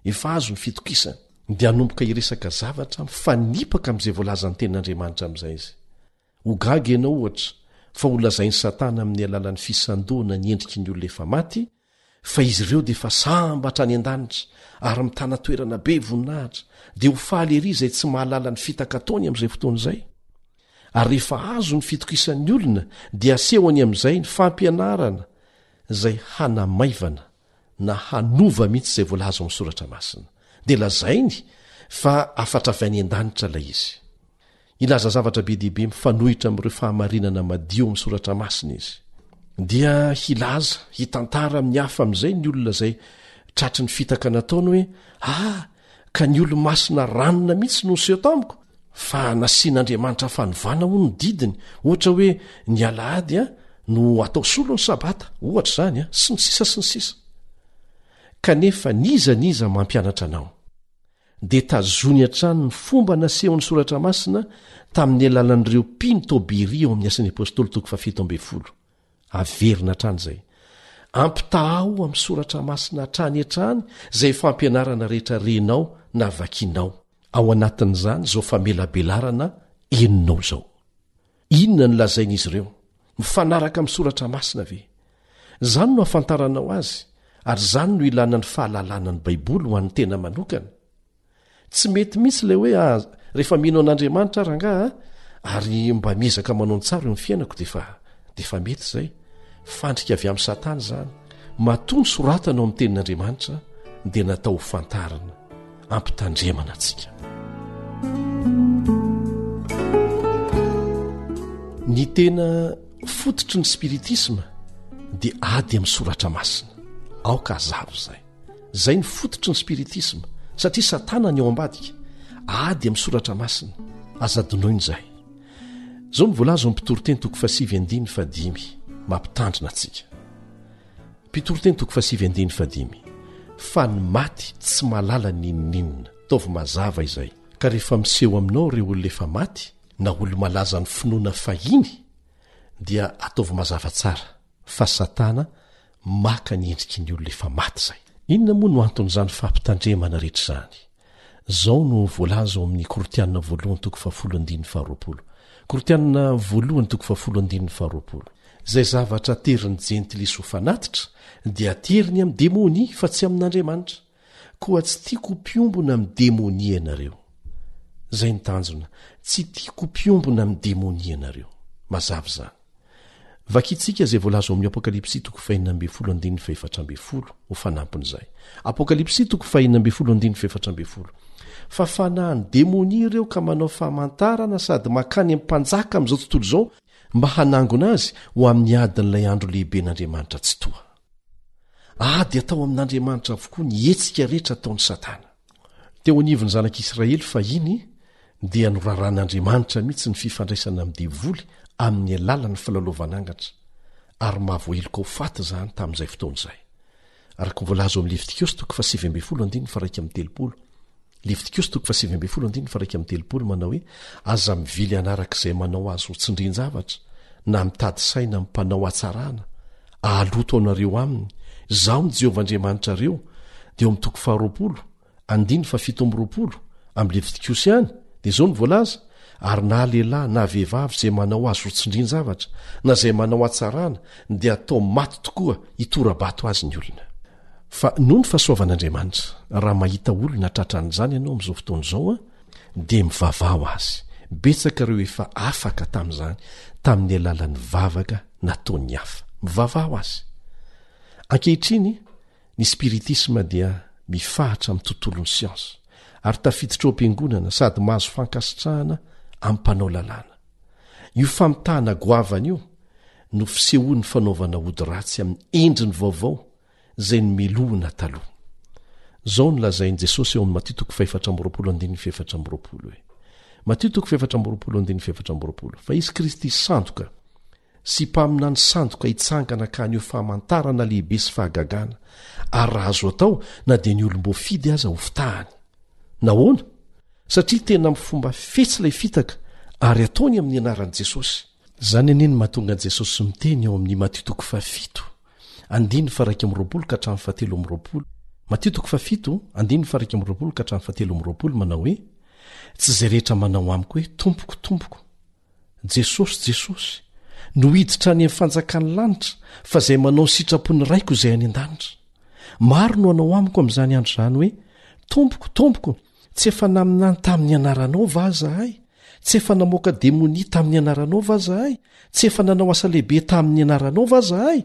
efa azo ny fitokisany, dia hanomboka hiresaka zavatra mifanipaka amin'izay voalazan'ny Tenin'Andriamanitra amin'izay izy. Ho gaga ianao, ohatra, fa holazain'i Satana amin'ny alalan'ny fisandohana ny endriky ny olona efa maty fa izy ireo dia efa sambatra any an-danitra ary mitana toerana be voninahitra, dia ho faly erỳ izay tsy mahalala ny fitaka ataony amin'izay fotoana izay. Ary rehefa azo ny fitokisan'ny olona, dia asehony amin'izay ny fampianarana izay hanamaivana na hanova mihitsy izay voalaza ao amin'ny Soratra Masina. Dia lazainy fa hafatra avy any an-danitra ilay izy. Hilaza zavatra be dia be mifanohitra amin'ireo fahamarinana madio amin'ny Soratra Masina izy. Dia hilaza, hitantara amin'ny hafa amin'izay ny olona izay tratry ny fitaka nataony hoe, Ah, ka ny olo-masina ranona mihitsy no niseho tamiko! Fa nasian'Andriamanitra fanovana, hono, ny didiny, ohatra hoe ny alahady no atao solo ny sabata, ohatra izany, sy ny sisa sy ny sisa. Kanefa n'iza n'iza mampianatra anao? dia tazony hatrany ny fomba nasehon'ny Soratra Masina tamin'ny alalan'ireo mpino tao Beria ao amin'ny Asan'ny Apôstôly toko fahafito ambin'ny folo. Averina hatrany izay. Ampitahao amin'ny Soratra Masina hatrany hatrany izay fampianarana rehetra renao na vakinao. Ao anatin'izany izao famelabelarana henonao izao. Inona no lazain'izy ireo? Mifanaraka amin'ny Soratra Masina ve? Izany no hahafantaranao azy, ary izany no ilana ny fahalalana ny Baiboly ho an'ny tena manokana. Tsy mety mihitsy ilay hoe, Ah, rehefa mino an'Andriamanitra aho rangahy, ary mba miezaka manao ny tsara eo amin'ny fiainako, dia efa, dia efa mety izay. Fandrika avy amin'i Satana izany. Matoa ny soratana ao amin'ny tenin'Andriamanitra dia natao ho fantarina, hampitandremana antsika. Ny tena fototry ny spiritisma dia ady amin'ny soratra masina. Aoka hazava izay. Izay ny fototry ny spiritisma satria Satana ny ao ambadika. Ady amin'ny soratra masina. Aza adinoina izay. Izao no voalaza ao amin'ny Mpitoriteny toko fahasivy andininy fahadimy, mampitandrina antsika. Mpitoriteny toko fahasivy andininy fahadimy, Fa ny maty tsy mahalala ny inon'inona. Ataovy mazava izay. Ka rehefa miseho aminao ireo olona efa maty, na olo-malaza ny finoana fahiny, dia ataovy mazava tsara fa Satana maka ny endriky ny olona efa maty izay. Inona moa no anton'izany fampitandremana rehetra izany? Izao no voalaza ao amin'ny Korintianina voalohany toko fahafolo andininy faharoapolo, Korintianina voalohany toko fahafolo andininy faharoapolo, Izay zavatra aterin'ny Jentilisa ho fanatitra dia ateriny amin'ny demonia fa tsy amin'Andriamanitra, koa tsy tiako ho mpiombona amin'ny demonia ianareo. Izay ny tanjona, tsy tiako ho mpiombona amin'ny demonia ianareo. Mazava izany. Vakintsika izay voalaza ao amin'ny Apokalypsy toko fahina ambin'ny folo andininy fahefatra ambin'ny folo ho fanampin'izay. Apokalypsy toko fahina ambin'ny folo andininy fahefatra ambin'ny folo. Fa fanahin'ny demonia ireo ka manao famantarana sady mankany amin'ny mpanjaka amin'izao tontolo izao mba hanangona azy ho amin'ny adin'ilay andro lehiben'Andriamanitra Tsitoha. Ady atao amin'Andriamanitra avokoa ny hetsika rehetra ataon'i Satana. Teo anivon'ny zanak'Israely fahiny dia noraran'Andriamanitra mihitsy ny fifandraisana amin'ny devoly amin'ny alalan'ny filalaovan'angatra ary mahavoaheloka ho faty izany tamin'izay fotoana izay. Araka ny voalaza ao amin'ny Levitikosy toko fa sivy ambin'ny folo andininy fa raika amin'ny telopolo. Levitikosy toko fa sivy ambin'ny folo andininy fa raika amin'ny telopolo manao hoe aza mivily hanaraka izay manao azy ho tsindrin-javatra na mitady saina amin'ny mpanao hatsarana ahaloto anareo aminy zaho ny jehovah andriamanitrareo dia eo mitoko faharoapolo andiny fa fito amroapolo amle vitikosy any de zao ny voalaza ary na lehilahy na vehivavy zay manao azy rotsindrinjavatra na zay manao atsarana de atao maty tokoa hitorabato azy ny olona fa noho ny fahasoavan'andriamanitra raha mahita olona tratran'izany ianao am'izao fotoana izao a dia mivavaha ho azy. Betsaka ireo efa afaka tamin'izany tamin'ny alalan'ny vavaka nataon'ny hafa. Mivavaha ho azy. Ankehitriny, ny spiritisma dia mifahatra amin'ny tontolon'ny siansa ary tafiditra ao am-piangonana sady mahazo fankasitrahana amin'ny mpanao lalàna. Io famitahana goavana io no fisehoan'ny fanaovana ody ratsy amin'ny endriny vaovao izay nomelohina taloha. Izao no lazain'i Jesosy ao amin'ny Matio toko fahefatra amby roapolo andininy fahefatra amby roapolo hoe, Matio toko fahefatra amby roapolo andininy fahefatra amby roapolo, Fa hisy Kristy sandoka sy mpaminany sandoka hitsangana ka haneho famantarana lehibe sy fahagagana, ary raha azo atao na dia ny olom-boafidy aza hofitahany. Nahoana? Satria tena amin'ny fomba fetsy ilay fitaka, ary ataony amin'ny anaran'i Jesosy. Izany anie no mahatonga an'i Jesosy miteny ao amin'ny Matio toko fahafito andininy faharaika amby roapolo ka hatramin'ny fahatelo amby roapolo. Matio toko fahafito, andininy faharaika amby roapolo ka hatramin'ny fahatelo amby roapolo manao hoe, Tsy izay rehetra manao amiko hoe, Tompoko, Tompoko, Jesosy, Jesosy, no hiditra any amin'ny fanjakan'ny lanitra, fa izay manao ny sitrapon'ny Raiko izay any an-danitra. Maro no hanao amiko amin'izany andro izany hoe, Tompoko, Tompoko, Tsy efa naminany tamin'ny anaranao va izahay? Tsy efa namoaka demonia tamin'ny anaranao va izahay? Tsy efa nanao asa lehibe tamin'ny anaranao va izahay?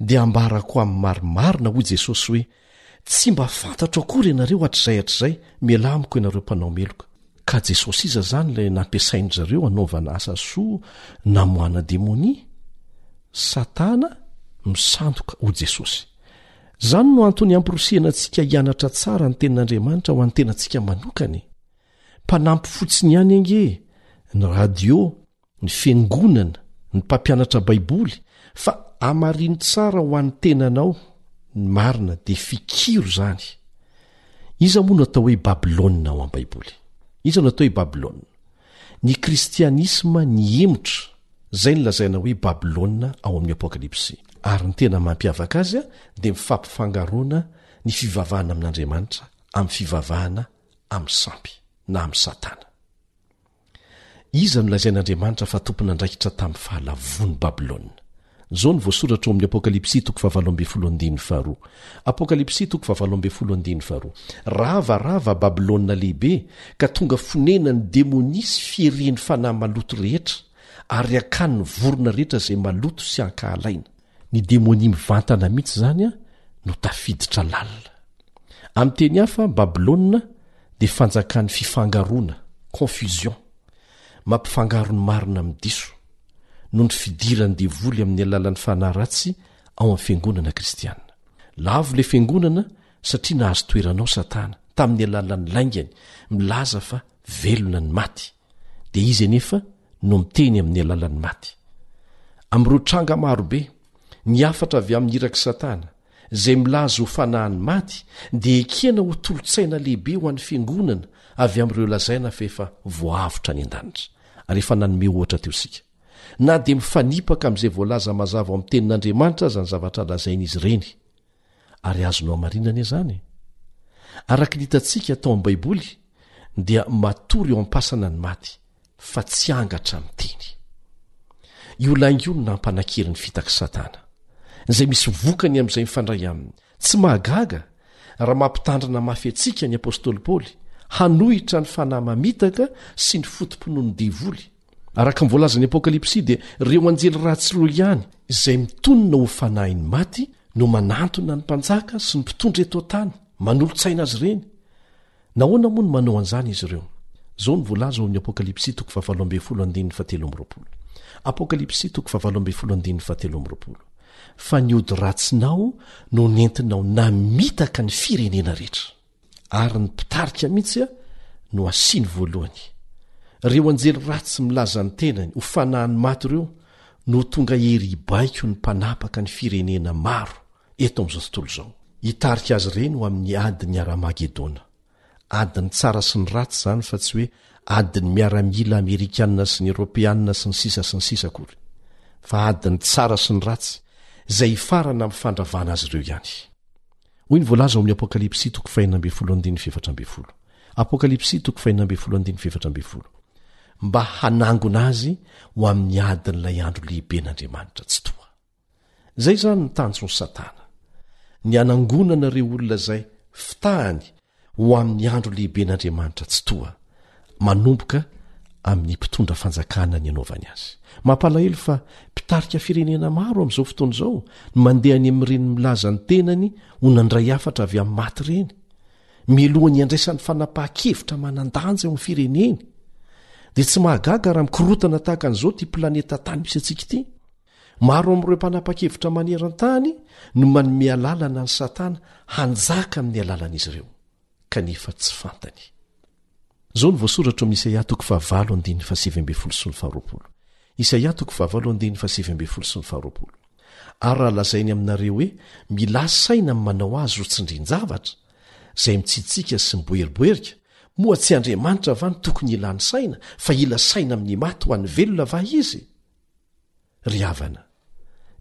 Dia ambarako amin'ny marimarina, hoy Jesosy hoe, Tsy mba fantatro akory ianareo hatrizay hatrizay, mialà amiko ianareo mpanao meloka. Ka Jesosy iza izany ilay nampiasain-dry zareo hanaovana asa soa namoahana demonia? Satana, misandoka, hoy Jesosy. Izany no antony hamporisihana antsika hianatra tsara ny tenin'Andriamanitra ho an'ny tenantsika manokana e! Mpanampy fotsiny ihany ange ny radio, ny fiangonana, ny mpampianatra Baiboly fa hamarino tsara ho an'ny tenanao ny marina dia fikiro izany. Iza moa no atao hoe Babylona ao amin'ny Baiboly? Iza no atao hoe Babylona? Ny kristianisma nihemotra, izay no lazaina hoe Babylona ao amin'ny Apokalypsy. Ary ny tena mampiavaka azy dia ny fampifangaroana ny fivavahana amin'Andriamanitra amin'ny fivavahana amin'ny sampy, na amin'i Satana. Iza no lazain'Andriamanitra fa tompon'andraikitra tamin'ny fahalavoan'i Babylona? Izao no voasoratra ao amin'ny Apokalypsy toko fahavalo ambin'ny folo andininy faharoa. Apokalypsy toko fahavalo ambin'ny folo andininy faharoa. Rava, rava, Babylona Lehibe, ka tonga fonenan'ny demonia sy fieren'ny fanahy maloto rehetra, ary akany ny vorona rehetra izay maloto sy ankahalaina. Ny demonia mivantana mihitsy izany no tafiditra lalina. Amin'ny teny hafa, Babylona dia fanjakan'ny fifangaroana, confusion, Mampifangaro ny marina amin'ny diso noho ny fidiran'ny devoly amin'ny alalan'ny fanahy ratsy ao amin'ny fiangonana kristianina. Lavo ilay fiangonana satria nahazo toerana ao Satana tamin'ny alalan'ny laingany milaza fa velona ny maty, dia izy anefa no miteny amin'ny alalan'ny maty. Amin'ireo tranga maro be, ny hafatra avy amin'ny irak'i Satana izay milaza ho fanahin'ny maty, dia ekena ho tolotsaina lehibe ho an'ny Fiangonana avy amin'ireo lazaina fa efa voahavotra any an-danitra, ary efa nanome ohatra teo isika. Na dia mifanipaka amin'izay voalaza mazava ao amin'ny Tenin'Andriamanitra aza ny zavatra lazain'izy ireny. Ary azo nohamarinana izany. Araka ny hitantsika tao amin'ny Baiboly, dia matory eo am-pasana ny maty. fa tsy angatra amin'ny teny io lainga io no nampanakery ny fitaky satana izay misy vokany amin'izay mifandray aminy tsy mahagaga raha mampitandrina mafy antsika ny apostoly paoly hanohitra ny fanahy mamitaka sy ny fotomponoan'ny devoly araka ny voalazan'ny apokalypsy dia ireo anjely ratsiro ihany izay mitonona ho fanahin'ny maty no manantona ny mpanjaka sy ny mpitondra eto an-tany manolotsaina azy ireny Nahoana moa no manao an'izany izy ireo? Izao no voalaza ao amin'ny Apokalypsy toko fahavalo ambin'ny folo andininy fahatelo amby roapolo. Apokalypsy toko fahavalo ambin'ny folo andininy fahatelo amby roapolo, Fa ny ody ratsinao no nentinao namitaka ny firenena rehetra, ary ny mpitarika mihitsy no asiany voalohany. Ireo anjely ratsy milaza ny tenany ho fanahin'ny maty ireo no tonga hery hibaiko ny mpanapaka ny firenena maro eto amin'izao tontolo izao. Hitarika azy ireny ho amin'ny adin'i Haramagedona. Adin'ny tsara sy ny ratsy izany fa tsy hoe adin'ny miaramila amerikanina sy ny eoropeanina sy ny sisa sy ny sisa akory, fa adin'ny tsara sy ny ratsy izay hifarana amin'ny fandravana azy ireo ihany. Hoy ny voalaza ao amin'ny Apokalypsy toko fahenina ambin'ny folo andininy fahefatra ambin'ny folo. Apokalypsy toko fahenina ambin'ny folo andininy fahefatra ambin'ny folo. Mba hanangona azy ho amin'ny adin'ilay andro lehiben'Andriamanitra Tsitoha. Izay izany ny tanjon'i Satana, ny hanangonana ireo olona izay fitahany ho amin'ny andro lehiben'Andriamanitra Tsitoha, manomboka amin'ny mpitondra fanjakana nianaovany azy. Mampalahelo fa mpitarika firenena maro amin'izao fotoana izao no mandeha any amin'ireny milaza ny tenany ho nandray hafatra avy amin'ny maty ireny, mialoha ny handraisany fanapahan-kevitra manan-danja eo amin'ny fireneny. Dia tsy mahagaga raha mikorotana tahaka an'izao ity planeta tany misy antsika ity. Maro amin'ireo mpanapa-kevitra maneran-tany no manome alalana an'i Satana hanjaka amin'ny alalan'izy ireo, kanefa tsy fantany. Izao no voasoratra ao amin'ny Isaia toko fahavalo andininy fahasivy ambin'ny folo sy ny faharoapolo. Isaia toko fahavalo andininy fahasivy ambin'ny folo sy ny faharoapolo. Ary raha lazainy aminareo hoe, Milà saina amin'ny manao azy ho tsindrin-javatra, izay mitsitsiaka sy miboeriboerika, moa tsy Andriamanitra va no tokony hilany saina, fa hila saina amin'ny maty ho an'ny velona va izy? Ry havana,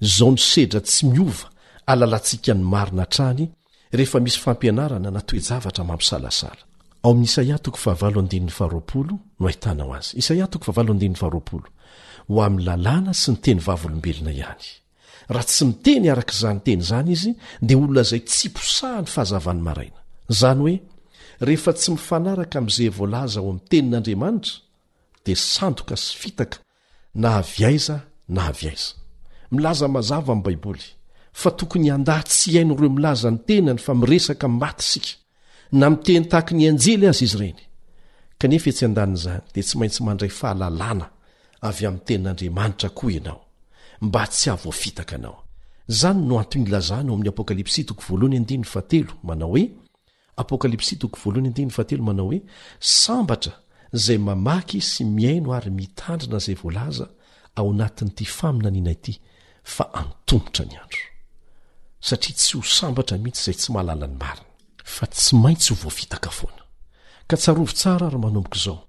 izao no sedra tsy miova alalantsika ny marina hatrany rehefa misy fampianarana na toe-javatra mampisalasala. Ao amin'ny Isaia toko fahavalo andininy faharoapolo no ahitanao azy. Isaia toko fahavalo andininy faharoapolo. Ho amin'ny lalàna sy ny teny vavolombelona ihany. Raha tsy miteny araka izany teny izany izy dia olona izay tsy posahan'ny fahazavan'ny maraina. Izany hoe rehefa tsy mifanaraka amin'izay voalaza ao amin'ny tenin'Andriamanitra dia sandoka sy fitaka Na avy aiza na avy aiza. Milaza mazava ny Baiboly fa tokony handà tsy hihaino ireo milaza ny tenany fa miresaka amin'ny maty isika, na miteny tahaka ny anjely aza izy ireny. Kanefa etsy an-danin'izany, dia tsy maintsy mandray fahalalana avy amin'ny Tenin'Andriamanitra koa ianao, mba tsy hahavoafitaka anao. Izany no antony ilazana ao amin'ny Apokalypsy toko voalohany andininy fahatelo, manao hoe, Apokalypsy toko voalohany andininy fahatelo manao hoe, Sambatra izay mamaky sy mihaino ary mitandrina izay voalaza ao anatin'ity faminaniana ity, fa antomotra ny andro. Satria tsy ho sambatra mihitsy izay tsy mahalala ny marina. Fa tsy maintsy ho voafitaka foana. Ka tsarovy tsara ary manomboka izao,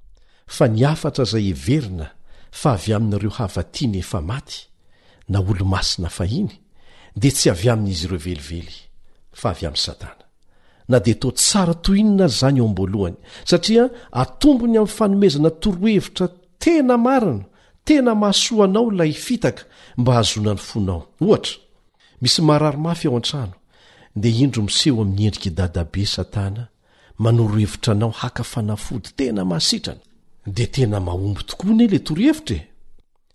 fa ny hafatra izay heverina fa avy amin'ireo hava tiany efa maty, na olo-masina fahiny, dia tsy avy amin'izy ireo velively, fa avy amin'i Satana. na dia toa tsara toy inona aza izany eo am-boalohany, satria atombony amin'ny fanomezana torohevitra tena marina, tena mahasoa anao ilay fitaka mba hahazoana ny fonao. Ohatra, misy marary mafy ao an-trano, dia indro miseho amin'ny endrik'i Dadabe Satana manoro hevitra anao haka fanafody tena mahasitrana. Dia tena mahomby tokoa anie ilay torohevitra e!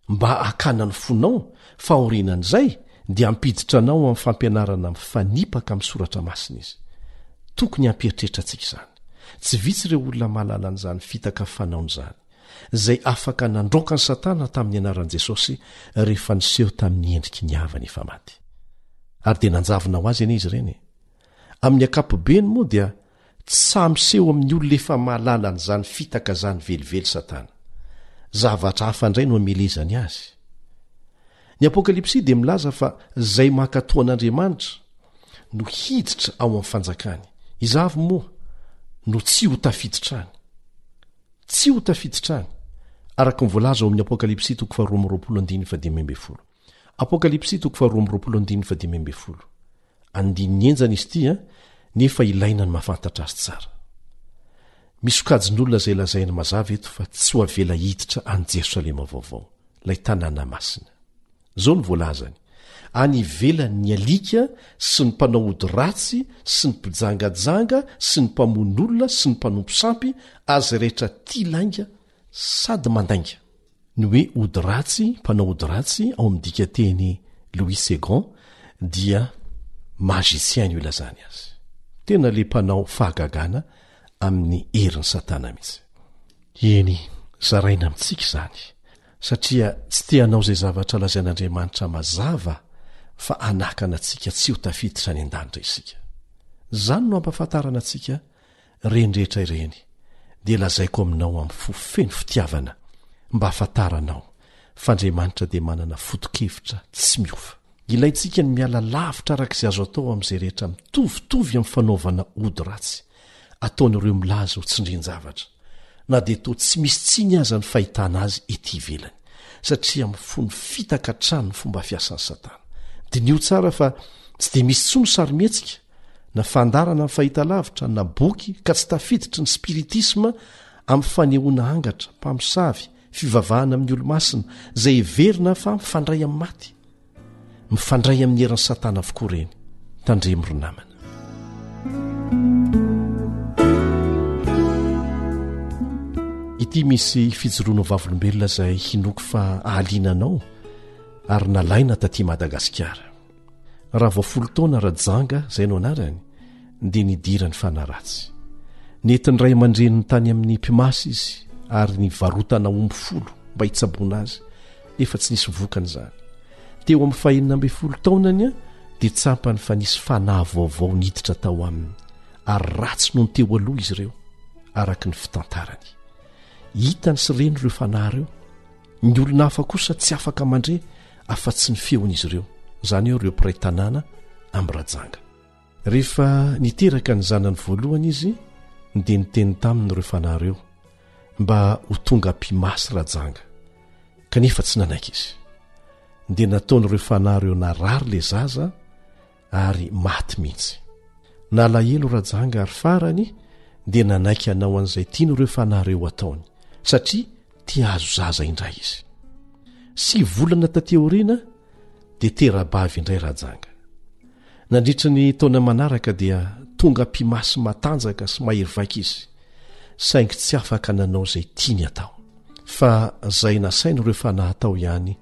mba hakana ny fonao fa aorianan'izay dia hampiditra anao amin'ny fampianarana mifanipaka amin'ny soratra masina izy tokony hampieritreritra antsika izany tsy vitsy ireo olona mahalala an'izany fitaka fanaony izany izay afaka nandroaka ny satana tamin'ny anaran'i jesosy rehefa niseho tamin'ny endriky ny havany efa maty ary dia nanjavona ho azy anie izy ireny amin'ny ankapobeny moa dia Tsy sahy miseho amin'ny olona efa mahalala an'izany fitaka izany velively Satana. Zavatra hafa indray no amelezany azy. Ny Apokalypsy dia milaza fa izay mankatò an'Andriamanitra no hiditra ao amin'ny fanjakany. Iza avy moa no tsy ho tafiditra any? Tsy ho tafiditra any, araka ny voalaza ao amin'ny Apokalypsy toko faharoa amby roapolo andininy fahadimy ambin'ny folo. Apokalypsy toko faharoa amby roapolo andininy fahadimy ambin'ny folo. Andininy henjana izy ity an, nefa ilaina ny mahafantatra azy tsara. Misy sokajin'olona izay lazaina mazava eto fa tsy ho avela hiditra any Jerosalema vaovao, ilay tanàna masina. Izao no voalazany, Any ivelany ny alika sy ny mpanao ody ratsy sy ny mpijangajanga sy ny mpamono olona sy ny mpanompo sampy ary izay rehetra tia lainga sady mandainga. Ny hoe ody ratsy, mpanao ody ratsy ao amin'ny dikanteny Louis Segond dia magicien no ilazany azy. Tena ilay mpanao fahagagana amin'ny herin'i Satana mihitsy. Eny, zaraina amintsika izany, satria tsy te hanao izay zavatra lazain'Andriamanitra mazava fa hanakana antsika tsy ho tafiditra any an-danitra isika. Izany no hampahafantarana antsika Ireny rehetra ireny dia lazaiko aminao amin'ny fo feno fitiavana mba hahafantaranao fa Andriamanitra dia manana foto-kevitra tsy miova. Ilaintsika ny miala lavitra araka izay azo atao amin'izay rehetra mitovitovy amin'ny fanaovana ody ratsy ataon'ireo milaza ho tsindrin-javatra, na dia toa tsy misy tsiny aza ny fahitana azy ety ivelany, satria mifono fitaka hatrany ny fomba fiasan'i Satana. Diniho tsara fa tsy dia misy intsony sarimihetsika. na fandarana ny fahitalavitra na boky ka tsy tafiditry ny spiritisma amin'ny fanehoana angatra, mpamosavy, fivavahana amin'ny olo-masina izay heverina fa mifandray amin'ny maty. Mifandray amin'ny herin'i Satana avokoa ireny. Tandremo ry namana. Ity misy fijoroana vavolombelona izay hinoako fa ahaliana anao ary nalaina taty Madagasikara. Raha vao folo taona Rajanga, izay no anarany, dia nidiran'ny fanahy ratsy. Nentin'ny ray aman-dreniny tany amin'ny mpimasy izy ary nivarotana omby folo mba hitsaboana azy, nefa tsy nisy vokany izany. Teo amin'ny fahenina ambin'ny folo taonany dia tsampany fa nisy fanahy vaovao niditra tao aminy, ary ratsy noho ny teo aloha izy ireo, araka ny fitantarany. Hitany sy reniny ireo fanahy ireo. ny olona hafa kosa tsy afaka mandre afa-tsy ny feon'izy ireo izany eo ireo mpiray tanàna amin'ny rajanga rehefa niteraka ny zanany voalohany izy dia niteny tamin'ireo fanahy ireo mba ho tonga mpimasy rajanga kanefa tsy nanaiky izy dia nataon'ireo fanahy ireo narary ilay zaza ary maty mihitsy nalahelo rajanga ary farany dia nanaiky anao an'izay tiany ireo fanareo ataony satria ti azo zaza indray izy sy volana tateoriana dia terabavy indray rajanga nandritry ny taona manaraka dia tonga mpimasy matanjaka sy mahery vaika izy saingy tsy afaka nanao izay tiany atao fa zay nasaina ireo fanahy atao ihany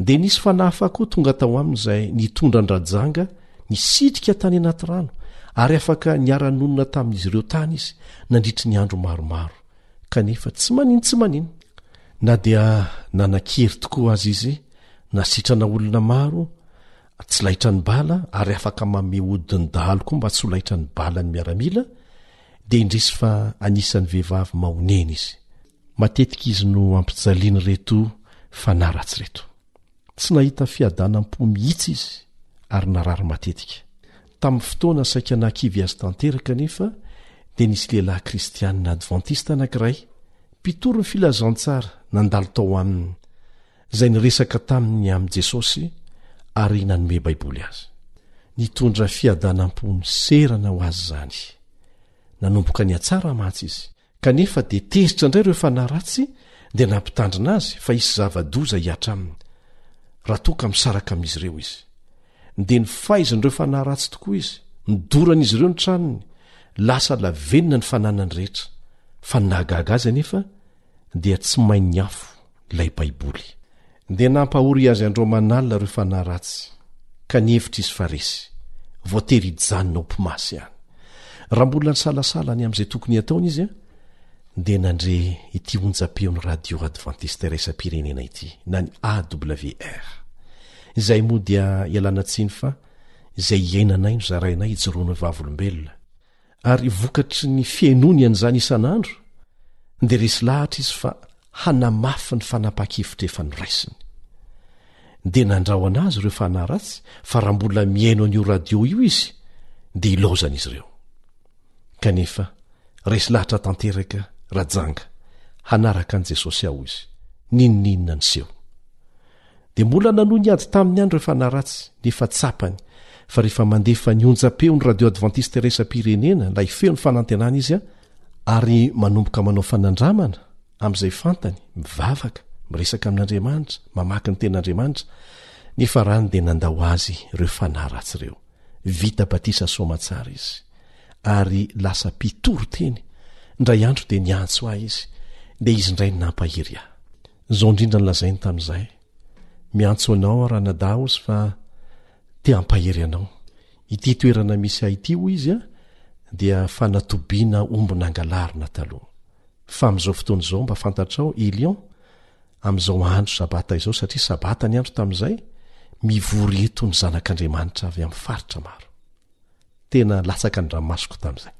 Dia nisy fanahy hafa koa tonga tao aminy izay nitondra an-dRajanga nisitrika tany anaty rano ary afaka niara-nonina tamin'izy ireo tany izy nandritry ny andro maromaro kanefa tsy manin tsy manin na dia nanan-kery tokoa aza izy na sitrana olona maro tsy laitra ny bala ary afaka mame odiny dahalo koa mba tsy ho laitra ny bala ny miaramila dia indrisy fa anisan'ny vehivavy mahonena izy Matetika izy no ampijalian'ireto fanaratsy ireto. Tsy nahita fiadanam-po mihitsy izy ary narary matetika. Tamin'ny fotoana saika nahakivy azy tanteraka anefa dia nisy lehilahy kristianina advantista anankiray, mpitory ny filazantsara nandalo tao aminy, izay niresaka taminy amin'i Jesosy ary nanome Baiboly azy. Nitondra fiadanam-po miserana ho azy izany. Nanomboka nihatsara mantsy izy. Kanefa dia tezitra indray ireo fanahy ratsy dia nampitandrina azy fa hisy zava-doza hihatra aminy, raha toa ka misaraka amin'izy ireo izy. Dia nifaizin'ireo fanahy ratsy tokoa izy, nodoran'izy ireo ny tranony, lasa lavenona ny fananany rehetra. Fa ny nahagaga azy anefa dia tsy main'ny afo ilay Baiboly. Dia nampahory azy an-dromanalina ireo fanahy ratsy, ka nihevitra izy fa resy, voatery hijanona ho mpimasy any. Raha mbola nisalasala ny amin'izay tokony hataony izy, dia nandre ity onjam-peon'ny radio advantista iraisam-pirenena ity, na ny AWR, izay moa dia ialana tsiny fa izay iainanay no zarainay, ijoroan'ny vavolombelona, ary vokatry ny fihainoany an'izany isan'andro dia resy lahatra izy fa hanamafy ny fanapaha-kevitra efa noraisiny dia nandrahona azy ireo fanahy ratsy fa raha mbola mihaino an'io radio io izy dia ilaozana izy ireo kanefa resy lahatra tanteraka rajanga hanaraka an'i jesosy aho izy ninoninona ny seho Dia mbola nanohy niady taminy ihany ireo fanahy ratsy, nefa tsapany fa rehefa mandefa ny onjam-peon'ny Radio Advantista Iraisam-pirenena na hifehy ny fanantenana izy ary manomboka manao fanandramana amin'izay fantany, mivavaka, miresaka amin'Andriamanitra, mamaky ny Tenin'Andriamanitra, nefa rany dia nandao azy ireo fanahy ratsy ireo. Vita batisa soamatsara izy ary lasa mpitory teny. Indray andro dia niantso ahy izy, dia izy indray no nampahery ahy. Izao indrindra no lazainy tamin'izay, Miantso anao aho ranadahozy fa te hampahery anao. Ity toerana misy ahy ity, hoy izy, dia fanatobiana omby nangalarina taloha. Fa amin'izao fotoana izao mba fantatrao, i Lion, amin'izao andro Sabata izao, satria Sabata ny andro tamin'izay, mivory eto ny Zanak'Andriamanitra avy amin'ny faritra maro. tena latsaka ny dramasoko tamin'izay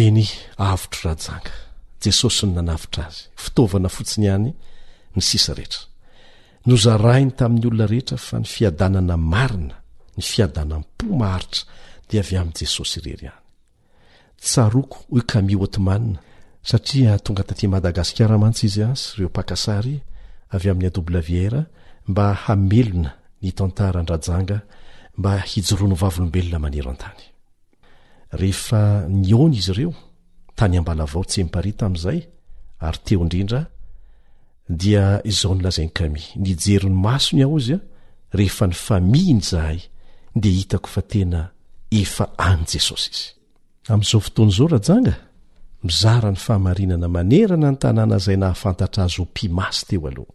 eny avotro rajanga jesosy ny nanavotra azy fitaovana fotsiny ihany ny sisa rehetra nozarahiny tamin'ny olona rehetra fa ny fiadanana marina ny fiadanam-po maharitra dia avy amin'i jesosy irery ihany Tsaroako hoy Camille Hotman satria tonga taty Madagasikara mantsy izy sy ireo mpaka sary avy amin'ny AWR mba hamelona ny tantaran-dRajanga mba hijoroan'ny vavolombelona maneran-tany. Rehefa nihaona izy ireo tany Ambalavao Tsiempary tamin'izay ary teo indrindra Dia izao no lazain'i Camille, Nijery ny masony aho ozy, rehefa nifamihina izahay, dia hitako fa tena efa an'i Jesosy izy. Amin'izao fotoana izao, Rajanga, mizara ny fahamarinana manerana ny tanàna izay nahafantatra azy ho mpimasy teo aloha.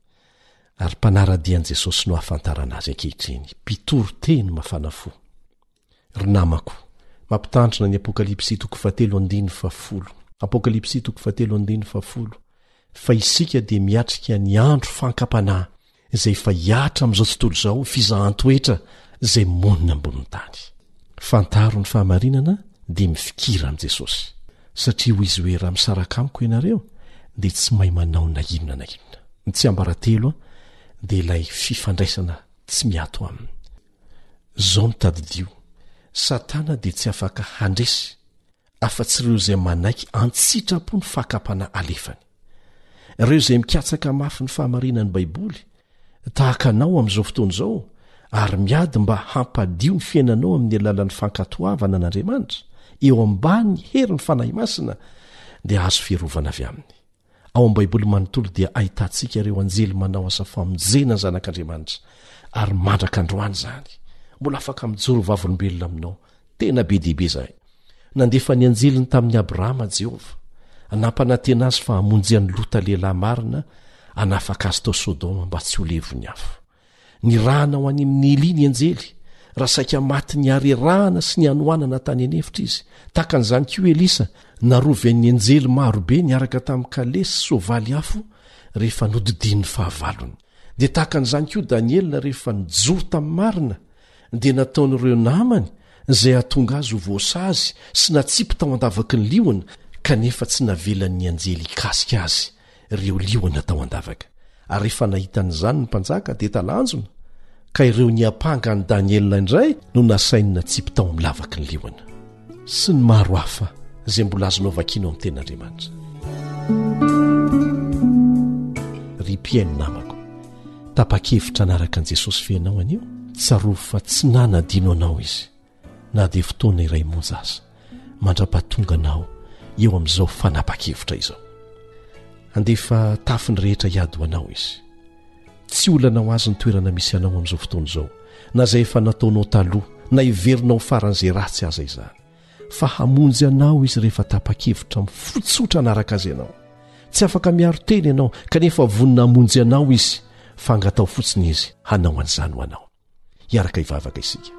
Ary mpanara-dia an'i Jesosy no ahafantarana azy ankehitriny, mpitory teny mafana fo. Ry namako, mampitandrina ny Apokalypsy toko fahatelo andininy fahafolo, Apokalypsy toko fahatelo andininy fahafolo, fa isika dia miatrika ny andro fankam-panahy izay efa hihatra amin'izao tontolo izao ny fizahan-toetra izay monina ambonin'ny tany. Fantaro ny fahamarinana dia mifikira amin'i Jesosy, satria hoy Izy hoe raha misaraka amiko ianareo dia tsy mahay manao na inona na inona. Ny tsiambaratelo dia ilay fifandraisana tsy miato aminy. Zao no tadidio, Satana dia tsy afaka handresy afa-tsy ireo izay manaiky an-tsitrapo ny fakam-panahy alefany. Ireo izay mikatsaka mafy ny fahamarinan'ny Baiboly, tahaka anao amin'izao fotoana izao, ary miady mba hampadio ny fiainanao amin'ny alalan'ny fankatoavana an'Andriamanitra eo ambany herin'ny Fanahy Masina, dia hahazo fiarovana avy aminy. Ao amin'ny Baiboly manontolo dia ahitantsika ireo anjely manao asa famonjena ny zanak'Andriamanitra, ary mandraka androany izany. Mbola afaka mijoro ho vavolombelona aminao. Tena be dia be izany. Nandefa ny anjeliny tamin'i Abrahama i Jehovah. Nampanantena azy fa hamonjy an'i Lota lehilahy marina, hanafaka azy tao Sodoma mba tsy ho levon'ny afo. Nirahana ho any amin'i Elia ny anjely, raha saika maty niarerahana sy nianoanana tany an'efitra izy. Tahaka an'izany koa Elisa, narovan'ny anjely maro be niaraka tamin'i Kalesy sy soavaly afo rehefa nodidian'ny fahavalony. Dia tahaka an'izany koa Daniela rehefa nijoro tamin'ny marina, dia nataon'ireo namany izay hahatonga azy ho voasazy sy natsipy tao an-davaky ny liona, kanefa tsy navelan'ny anjely hikasika azy ireo liona tao an-davaka. Ary rehefa nahita an'izany ny mpanjaka, dia talanjona, ka ireo niampanga an'i Daniela indray no nasainy natsipy tao amin'ny lavaky ny liona. Sy ny maro hafa izay mbola azonao vakiana ao amin'ny Tenin'Andriamanitra. Ry mpihaino namako, tapa-kevitra hanaraka an'i Jesosy fenao anio? Tsarovy fa tsy nanadino anao Izy. na dia fotoana iray monja aza mandra-pahatongana aho eo amin'izao fanapa-kevitra izao. Handefa tafy ny rehetra hiady ho anao izy. Tsy olana ho azy ny toerana misy anao amin'izao fotoana izao, na izay efa nataonao taloha, na heverinao ho faran'izay ratsy aza izany. Fa hamonjy anao izy rehefa tapa-kevitra amin'ny fo tsotra hanaraka azy ianao. Tsy afaka miaro tena ianao, kanefa vonona hamonjy anao izy, fa angataho fotsiny izy hanao an'izany ho anao. Hiaraka hivavaka isika.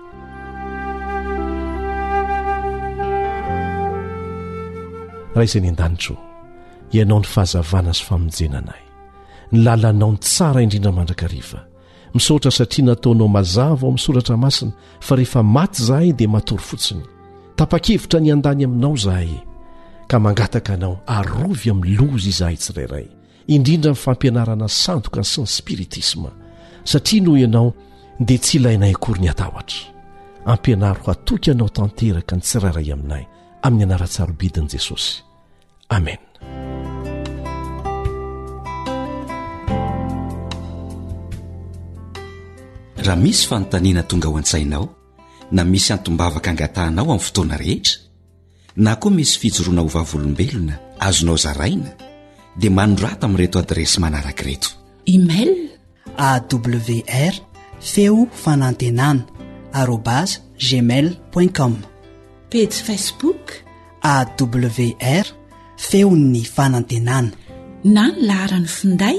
Ray izay ny an-danitra ô, Ianao ny fahazavana sy famonjena anay. Ny lalanao ny tsara indrindra mandrakariva. Misaotra satria nataonao mazava ao amin'ny soratra masina fa rehefa maty izahay dia matory fotsiny. Tapa-kevitra ny handany aminao izahay ka mangataka anao arovy amin'ny loza izahay tsirairay. indrindra amin'ny fampianarana sandoka sy ny spiritisma, satria noho ianao dia tsy ilainay akory ny hatahotra. Ampianaro hatoky anao tanteraka ny tsirairay aminay, amin'ny anaran-tsarobidin'i Jesosy. Amen. raha misy fanontaniana tonga ao an-tsainao na misy antombavaka angatahanao amin'ny fotoana rehetra Na koa misy fijoroana ho vavolombelona azonao zaraina dia manorata amin'ireto adiresy manaraka ireto. Email awr feo fanantenana arobase gmail point com Pejy Facebook awr feon'ny fanantenana na ny laharan'ny finday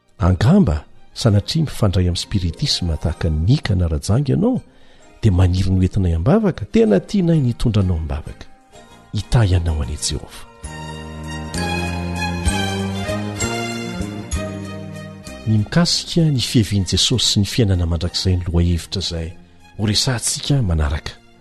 Angamba sanatria mifandray amin'ny spiritisma tahaka an'i Nika na Rajanga ianao dia maniry ny hoentinay am-bavaka? Tena tianay ny hitondra anao am-bavaka. Hitahy anao anie Jehovah. Ny mikasika ny fiavian'i Jesosy sy ny fiainana mandrakizay ny lohahevitra izay horesahantsika manaraka.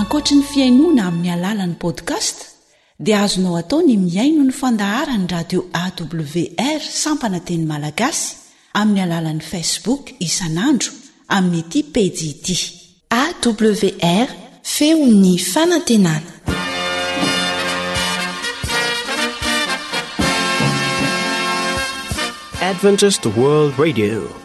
Ankoatry ny fihainoana amin'ny alalan'ny podcast dia azonao atao ny mihaino ny fandaharan'ny radio awr sampana teny malagasy amin'ny alalan'ny facebook isan'andro amin'ity pejy ity awr feon'ny fanantenana adventist world radio